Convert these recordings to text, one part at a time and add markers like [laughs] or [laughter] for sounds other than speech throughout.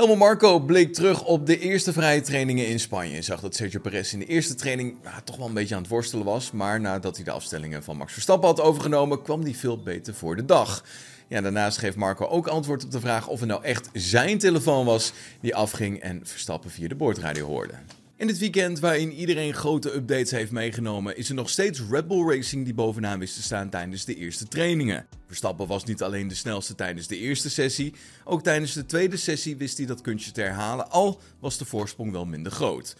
Helmut Marco bleek terug op de eerste vrije trainingen in Spanje. En zag dat Sergio Perez in de eerste training toch wel een beetje aan het worstelen was. Maar nadat hij de afstellingen van Max Verstappen had overgenomen, kwam hij veel beter voor de dag. Ja, daarnaast geeft Marco ook antwoord op de vraag of het nou echt zijn telefoon was die afging en Verstappen via de boordradio hoorde. In het weekend waarin iedereen grote updates heeft meegenomen, is er nog steeds Red Bull Racing die bovenaan wist te staan tijdens de eerste trainingen. Verstappen was niet alleen de snelste tijdens de eerste sessie, ook tijdens de tweede sessie wist hij dat kunstje te herhalen, al was de voorsprong wel minder groot.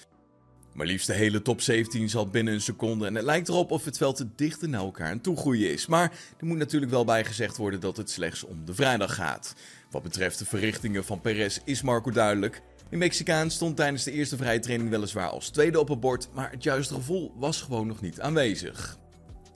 Maar liefst de hele top 17 zat binnen een seconde en het lijkt erop of het veld te dichter naar elkaar aan toe groeien is. Maar er moet natuurlijk wel bij gezegd worden dat het slechts om de vrijdag gaat. Wat betreft de verrichtingen van Perez is Marco duidelijk. De Mexicaan stond tijdens de eerste vrije training weliswaar als tweede op het bord, maar het juiste gevoel was gewoon nog niet aanwezig.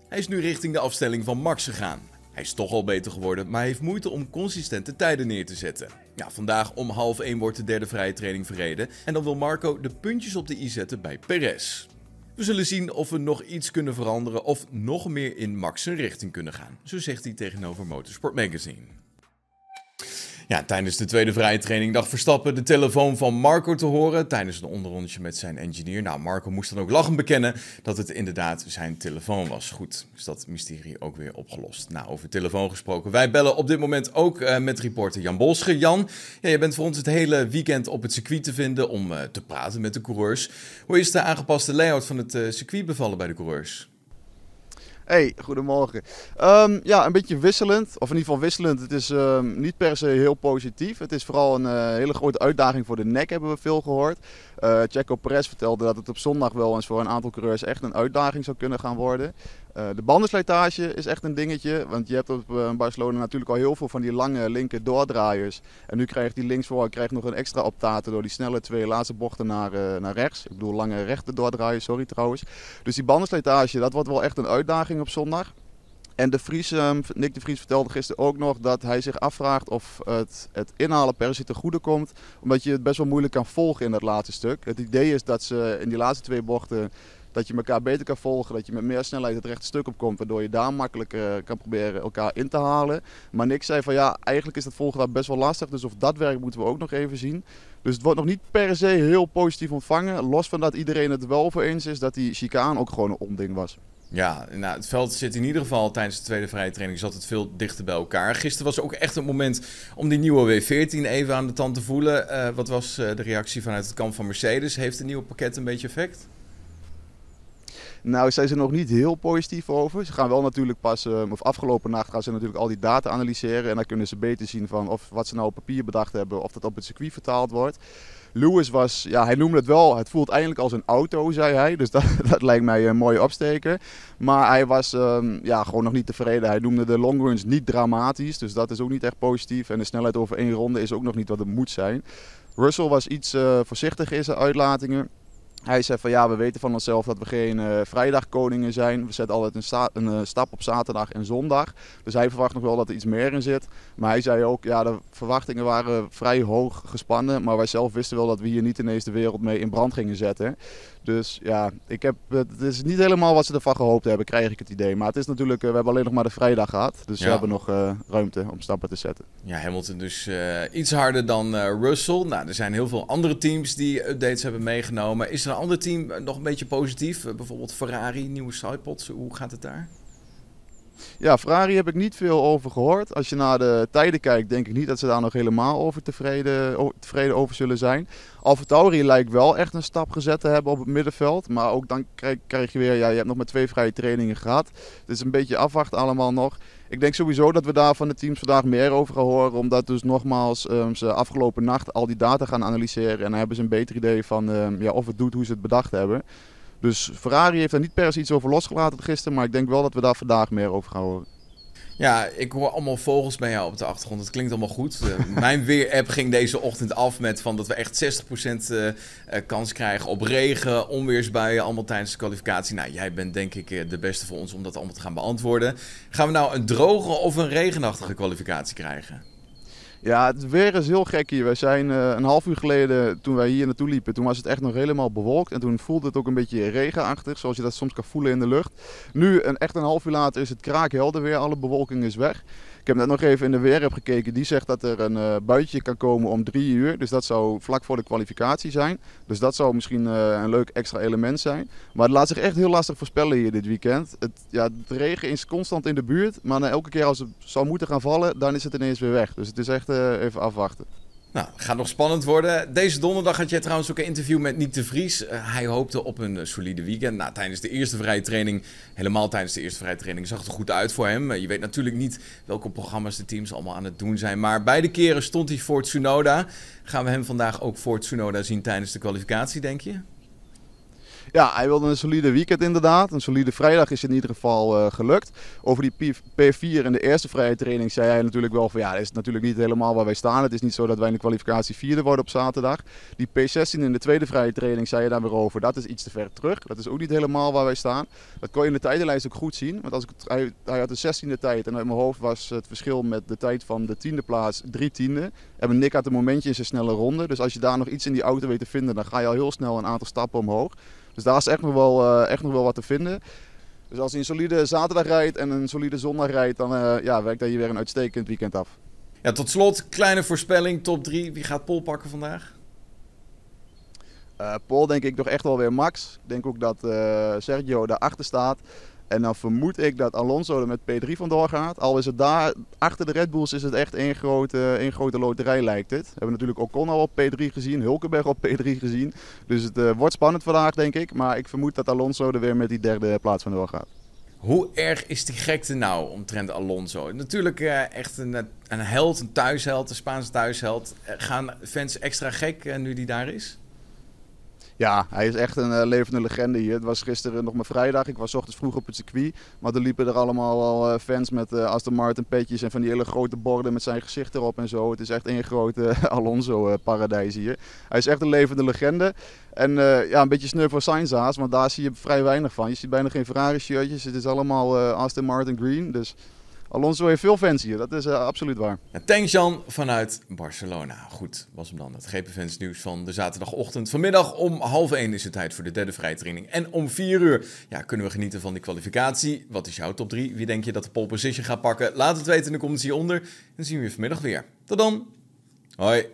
Hij is nu richting de afstelling van Max gegaan. Hij is toch al beter geworden, maar heeft moeite om consistente tijden neer te zetten. Vandaag om half 1 wordt de derde vrije training verreden en dan wil Marco de puntjes op de i zetten bij Perez. We zullen zien of we nog iets kunnen veranderen of nog meer in Max richting kunnen gaan, zo zegt hij tegenover Motorsport Magazine. Ja, tijdens de tweede vrije training dacht Verstappen de telefoon van Marco te horen tijdens een onderrondje met zijn engineer. Nou, Marco moest dan ook lachend bekennen dat het inderdaad zijn telefoon was. Goed, is dat mysterie ook weer opgelost. Nou, over telefoon gesproken. Wij bellen op dit moment ook uh, met reporter Jan Bolsche. Jan, ja, je bent voor ons het hele weekend op het circuit te vinden om uh, te praten met de coureurs. Hoe is de aangepaste layout van het uh, circuit bevallen bij de coureurs? Hey, goedemorgen. Um, ja, een beetje wisselend. Of in ieder geval wisselend. Het is um, niet per se heel positief. Het is vooral een uh, hele grote uitdaging voor de nek, hebben we veel gehoord. Uh, Checo vertelde dat het op zondag wel eens voor een aantal coureurs echt een uitdaging zou kunnen gaan worden. Uh, de bandenslijtage is echt een dingetje. Want je hebt op uh, Barcelona natuurlijk al heel veel van die lange linker doordraaiers. En nu krijgt die linksvoor krijgt nog een extra optaten door die snelle twee laatste bochten naar, uh, naar rechts. Ik bedoel lange rechte doordraaiers, sorry trouwens. Dus die bandenslijtage, dat wordt wel echt een uitdaging op zondag. En de Vries, um, Nick de Vries vertelde gisteren ook nog dat hij zich afvraagt of het, het inhalen per se te goede komt. Omdat je het best wel moeilijk kan volgen in dat laatste stuk. Het idee is dat ze in die laatste twee bochten dat je elkaar beter kan volgen, dat je met meer snelheid het rechte stuk op komt, waardoor je daar makkelijker kan proberen elkaar in te halen. Maar Nick zei van ja, eigenlijk is dat volgen daar best wel lastig, dus of dat werkt moeten we ook nog even zien. Dus het wordt nog niet per se heel positief ontvangen, los van dat iedereen het wel over eens is dat die chicane ook gewoon een onding was. Ja, nou, het veld zit in ieder geval tijdens de tweede vrije training zat het veel dichter bij elkaar. Gisteren was ook echt het moment om die nieuwe W14 even aan de tand te voelen. Uh, wat was uh, de reactie vanuit het kamp van Mercedes? Heeft het nieuwe pakket een beetje effect? Nou, zijn ze nog niet heel positief over. Ze gaan wel natuurlijk pas, uh, of afgelopen nacht gaan ze natuurlijk al die data analyseren. En dan kunnen ze beter zien van of wat ze nou op papier bedacht hebben, of dat op het circuit vertaald wordt. Lewis was, ja, hij noemde het wel, het voelt eindelijk als een auto, zei hij. Dus dat, [laughs] dat lijkt mij een mooie opsteken. Maar hij was um, ja, gewoon nog niet tevreden. Hij noemde de longruns niet dramatisch, dus dat is ook niet echt positief. En de snelheid over één ronde is ook nog niet wat het moet zijn. Russell was iets uh, voorzichtiger in zijn uitlatingen. Hij zei van ja, we weten van onszelf dat we geen uh, vrijdagkoningen zijn. We zetten altijd een, sta een uh, stap op zaterdag en zondag. Dus hij verwacht nog wel dat er iets meer in zit. Maar hij zei ook, ja, de verwachtingen waren vrij hoog gespannen. Maar wij zelf wisten wel dat we hier niet ineens de wereld mee in brand gingen zetten. Dus ja, ik heb, het is niet helemaal wat ze ervan gehoopt hebben, krijg ik het idee. Maar het is natuurlijk, uh, we hebben alleen nog maar de vrijdag gehad. Dus ja. we hebben nog ruimte om stappen te zetten. Ja, Hamilton dus iets harder dan Russell. Nou, er zijn heel veel andere teams die updates hebben meegenomen. Is er een ander team nog een beetje positief? bijvoorbeeld Ferrari, nieuwe sidepods. Hoe gaat het daar? Ja, Ferrari heb ik niet veel over gehoord. Als je naar de tijden kijkt, denk ik niet dat ze daar nog helemaal over tevreden, tevreden over zullen zijn. AlphaTauri lijkt wel echt een stap gezet te hebben op het middenveld. Maar ook dan krijg, krijg je weer, ja, je hebt nog maar twee vrije trainingen gehad. Het is een beetje afwachten allemaal nog. Ik denk sowieso dat we daar van de teams vandaag meer over gaan horen. Omdat dus nogmaals um, ze afgelopen nacht al die data gaan analyseren. En dan hebben ze een beter idee van um, ja, of het doet hoe ze het bedacht hebben. Dus Ferrari heeft daar niet per se iets over losgelaten gisteren. Maar ik denk wel dat we daar vandaag meer over gaan horen. Ja, ik hoor allemaal vogels bij jou op de achtergrond. Het klinkt allemaal goed. Uh, mijn weer-app ging deze ochtend af met van dat we echt 60% uh, kans krijgen op regen, onweersbuien, allemaal tijdens de kwalificatie. Nou, jij bent denk ik de beste voor ons om dat allemaal te gaan beantwoorden. Gaan we nou een droge of een regenachtige kwalificatie krijgen? Ja, het weer is heel gek hier. Wij zijn uh, een half uur geleden, toen wij hier naartoe liepen, toen was het echt nog helemaal bewolkt. En toen voelde het ook een beetje regenachtig, zoals je dat soms kan voelen in de lucht. Nu, een, echt een half uur later, is het kraakhelder weer. Alle bewolking is weg. Ik heb net nog even in de weer gekeken. Die zegt dat er een uh, buitje kan komen om drie uur. Dus dat zou vlak voor de kwalificatie zijn. Dus dat zou misschien uh, een leuk extra element zijn. Maar het laat zich echt heel lastig voorspellen hier dit weekend. Het, ja, de regen is constant in de buurt. Maar elke keer als het zou moeten gaan vallen, dan is het ineens weer weg. Dus het is echt even afwachten. Nou, gaat nog spannend worden. Deze donderdag had jij trouwens ook een interview met Nick de Vries. Uh, hij hoopte op een solide weekend. Nou, tijdens de eerste vrije training, helemaal tijdens de eerste vrije training, zag het er goed uit voor hem. Je weet natuurlijk niet welke programma's de teams allemaal aan het doen zijn. Maar beide keren stond hij voor Tsunoda. Gaan we hem vandaag ook voor Tsunoda zien tijdens de kwalificatie, denk je? Ja, hij wilde een solide weekend inderdaad. Een solide vrijdag is in ieder geval uh, gelukt. Over die P4 in de eerste vrije training zei hij natuurlijk wel van ja, dat is natuurlijk niet helemaal waar wij staan. Het is niet zo dat wij in de kwalificatie vierde worden op zaterdag. Die P16 in de tweede vrije training zei je daar weer over. Dat is iets te ver terug. Dat is ook niet helemaal waar wij staan. Dat kon je in de tijdenlijst ook goed zien. Want als ik, hij, hij had de 16e tijd en uit mijn hoofd was het verschil met de tijd van de tiende plaats drie tiende. En Nick had een momentje in zijn snelle ronde. Dus als je daar nog iets in die auto weet te vinden, dan ga je al heel snel een aantal stappen omhoog. Dus daar is echt nog wel, uh, echt nog wel wat te vinden. Dus als je een solide zaterdag rijdt en een solide zondag rijdt, dan uh, ja, werkt dat je weer een uitstekend weekend af. Ja, tot slot, kleine voorspelling, top 3. Wie gaat Pol pakken vandaag? Uh, Pol denk ik toch echt wel weer Max. Ik denk ook dat Sergio daarachter staat. En dan vermoed ik dat Alonso er met P3 vandoor gaat. Al is het daar, achter de Red Bulls is het echt één grote, één grote loterij lijkt het. We hebben natuurlijk Ocon al op P3 gezien, Hulkenberg op P3 gezien. Dus het uh, wordt spannend vandaag denk ik. Maar ik vermoed dat Alonso er weer met die derde plaats vandoor gaat. Hoe erg is die gekte nou omtrent Alonso? Natuurlijk uh, echt een, een held, een thuisheld, een Spaanse thuisheld. Gaan fans extra gek nu die daar is? Ja, hij is echt een uh, levende legende hier. Het was gisteren nog maar vrijdag. Ik was ochtends vroeg op het circuit. Maar er liepen er allemaal al uh, fans met uh, Aston Martin petjes en van die hele grote borden met zijn gezicht erop en zo. Het is echt een grote [laughs] Alonso-paradijs hier. Hij is echt een levende legende. En ja, een beetje sneu voor Sainz want daar zie je vrij weinig van. Je ziet bijna geen Ferrari-shirtjes. Het is allemaal Aston Martin Green. Dus Alonso heeft veel fans hier, dat is uh, absoluut waar. Ja, Jan vanuit Barcelona. Goed, was hem dan het GP nieuws van de zaterdagochtend. Vanmiddag om half één is het tijd voor de derde vrijtraining. En om vier uur ja, kunnen we genieten van die kwalificatie. Wat is jouw top 3? Wie denk je dat de pole position gaat pakken? Laat het weten in de comments hieronder. Dan zien we je vanmiddag weer. Tot dan. Hoi.